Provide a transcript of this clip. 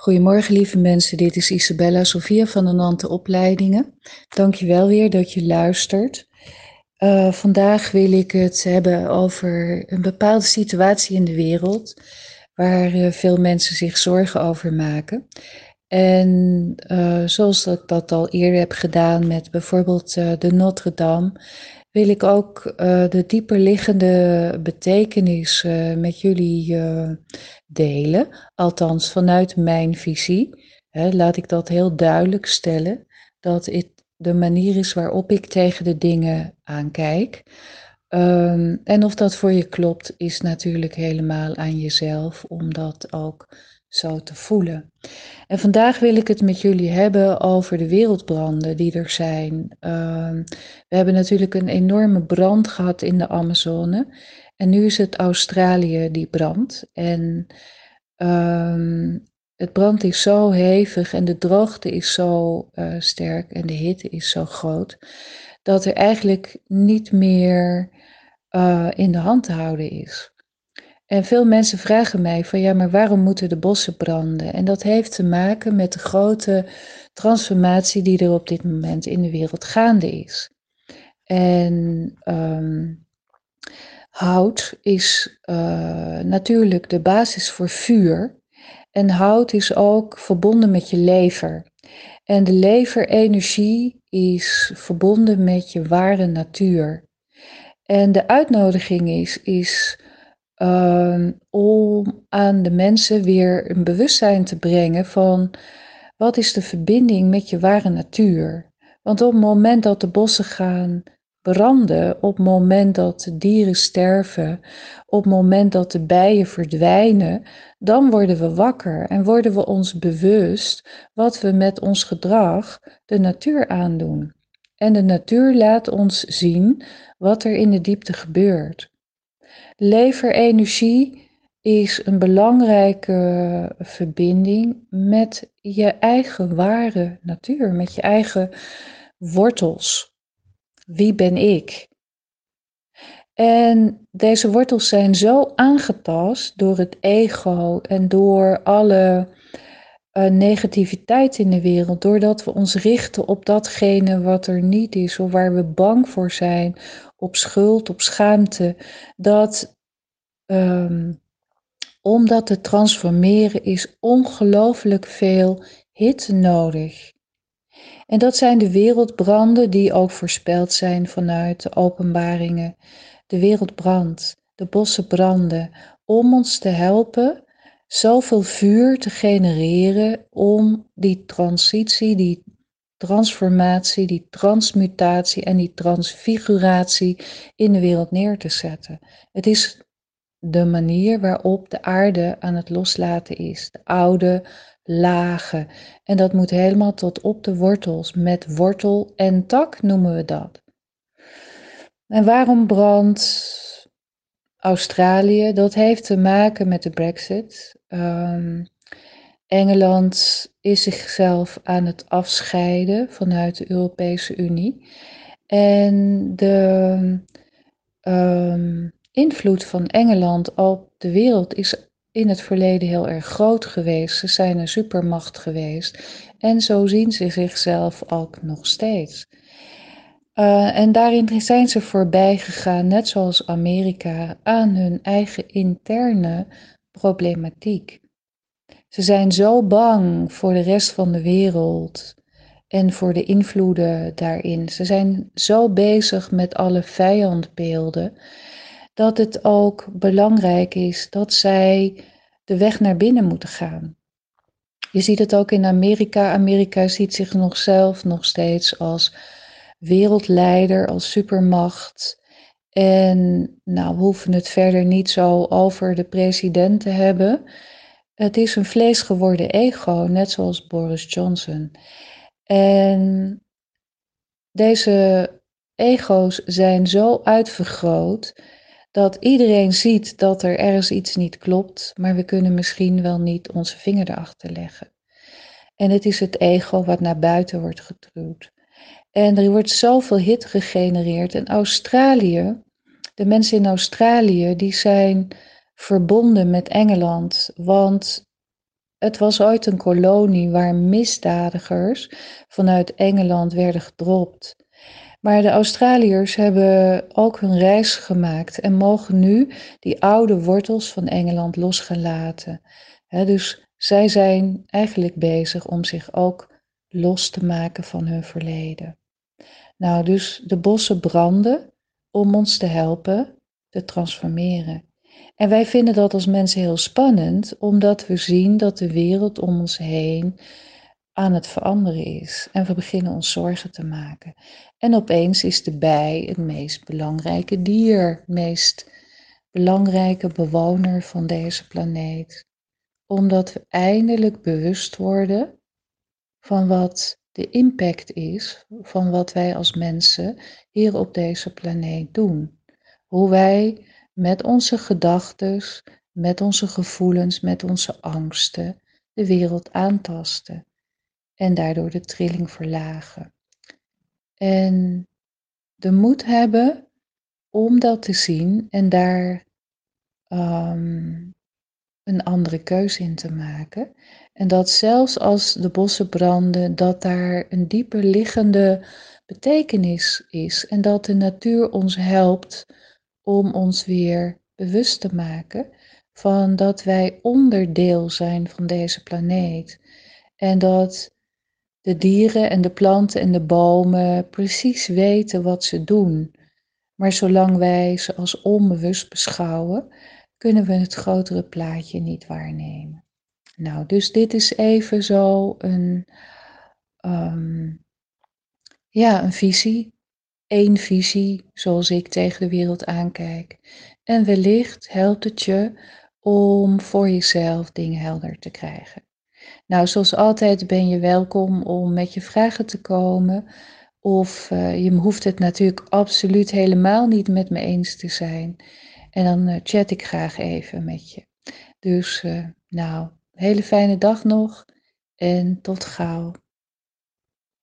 Goedemorgen lieve mensen, dit is Isabella Sofia van de Nante Opleidingen. Dankjewel weer dat je luistert. Uh, vandaag wil ik het hebben over een bepaalde situatie in de wereld waar uh, veel mensen zich zorgen over maken. En uh, zoals ik dat al eerder heb gedaan met bijvoorbeeld de Notre Dame, wil ik ook uh, de dieperliggende betekenis uh, met jullie uh, delen. Althans, vanuit mijn visie. Hè, laat ik dat heel duidelijk stellen. Dat het de manier is waarop ik tegen de dingen aankijk. Um, en of dat voor je klopt, is natuurlijk helemaal aan jezelf om dat ook zo te voelen. En vandaag wil ik het met jullie hebben over de wereldbranden die er zijn. Ehm, we hebben natuurlijk een enorme brand gehad in de Amazone. En nu is het Australië die brandt. En uh, het brand is zo hevig en de droogte is zo uh, sterk en de hitte is zo groot. Dat er eigenlijk niet meer uh, in de hand te houden is. En veel mensen vragen mij van ja, maar waarom moeten de bossen branden? En dat heeft te maken met de grote transformatie die er op dit moment in de wereld gaande is. En um, hout is uh, natuurlijk de basis voor vuur. En hout is ook verbonden met je lever. En de leverenergie is verbonden met je ware natuur. En de uitnodiging is, is Ehm, om aan de mensen weer een bewustzijn te brengen van wat is de verbinding met je ware natuur. Want op het moment dat de bossen gaan branden, op het moment dat de dieren sterven, op het moment dat de bijen verdwijnen, dan worden we wakker en worden we ons bewust wat we met ons gedrag de natuur aandoen. En de natuur laat ons zien wat er in de diepte gebeurt. Leverenergie is een belangrijke verbinding met je eigen ware natuur, met je eigen wortels. Wie ben ik? En deze wortels zijn zo aangetast door het ego en door alle negativiteit in de wereld, doordat we ons richten op datgene wat er niet is of waar we bang voor zijn, op schuld, op schaamte, dat um, om dat te transformeren is ongelooflijk veel hitte nodig. En dat zijn de wereldbranden die ook voorspeld zijn vanuit de openbaringen. De wereld brandt, de bossen branden, om ons te helpen zoveel vuur te genereren om die transitie, die transformatie, die transmutatie en die transfiguratie in de wereld neer te zetten. Het is de manier waarop de aarde aan het loslaten is, de oude lagen. En dat moet helemaal tot op de wortels, met wortel en tak noemen we dat. En waarom brandt Australië? Dat heeft te maken met de Brexit. Um, Engeland is zichzelf aan het afscheiden vanuit de Europese Unie. En de um, invloed van Engeland op de wereld is in het verleden heel erg groot geweest. Ze zijn een supermacht geweest. En zo zien ze zichzelf ook nog steeds. Uh, en daarin zijn ze voorbij gegaan, net zoals Amerika, aan hun eigen interne problematiek. Ze zijn zo bang voor de rest van de wereld en voor de invloeden daarin. Ze zijn zo bezig met alle vijandbeelden dat het ook belangrijk is dat zij de weg naar binnen moeten gaan. Je ziet het ook in Amerika. Amerika ziet zich nog zelf nog steeds als wereldleider, als supermacht. En nou, we hoeven het verder niet zo over de president te hebben. Het is een vleesgeworden ego, net zoals Boris Johnson. En deze ego's zijn zo uitvergroot dat iedereen ziet dat er ergens iets niet klopt, maar we kunnen misschien wel niet onze vinger erachter leggen. En het is het ego wat naar buiten wordt getruwd. En er wordt zoveel hit gegenereerd. En Australië, de mensen in Australië, die zijn verbonden met Engeland. Want het was ooit een kolonie waar misdadigers vanuit Engeland werden gedropt. Maar de Australiërs hebben ook hun reis gemaakt en mogen nu die oude wortels van Engeland los gaan laten. dus zij zijn eigenlijk bezig om zich ook los te maken van hun verleden. Nou, dus de bossen branden om ons te helpen te transformeren. En wij vinden dat als mensen heel spannend, omdat we zien dat de wereld om ons heen aan het veranderen is. En we beginnen ons zorgen te maken. En opeens is de bij het meest belangrijke dier, het meest belangrijke bewoner van deze planeet. Omdat we eindelijk bewust worden van wat de impact is van wat wij als mensen hier op deze planeet doen. Hoe wij met onze gedachten, met onze gevoelens, met onze angsten de wereld aantasten en daardoor de trilling verlagen. En de moed hebben om dat te zien en daar um, een andere keuze in te maken. En dat zelfs als de bossen branden, dat daar een dieper liggende betekenis is en dat de natuur ons helpt om ons weer bewust te maken van dat wij onderdeel zijn van deze planeet. En dat de dieren en de planten en de bomen precies weten wat ze doen. Maar zolang wij ze als onbewust beschouwen, kunnen we het grotere plaatje niet waarnemen. Nou, dus dit is even zo een, um, ja, een visie. Eén visie zoals ik tegen de wereld aankijk. En wellicht helpt het je om voor jezelf dingen helder te krijgen. Nou, zoals altijd ben je welkom om met je vragen te komen. Of uh, je hoeft het natuurlijk absoluut helemaal niet met me eens te zijn. En dan uh, chat ik graag even met je. Dus uh, nou, hele fijne dag nog en tot gauw.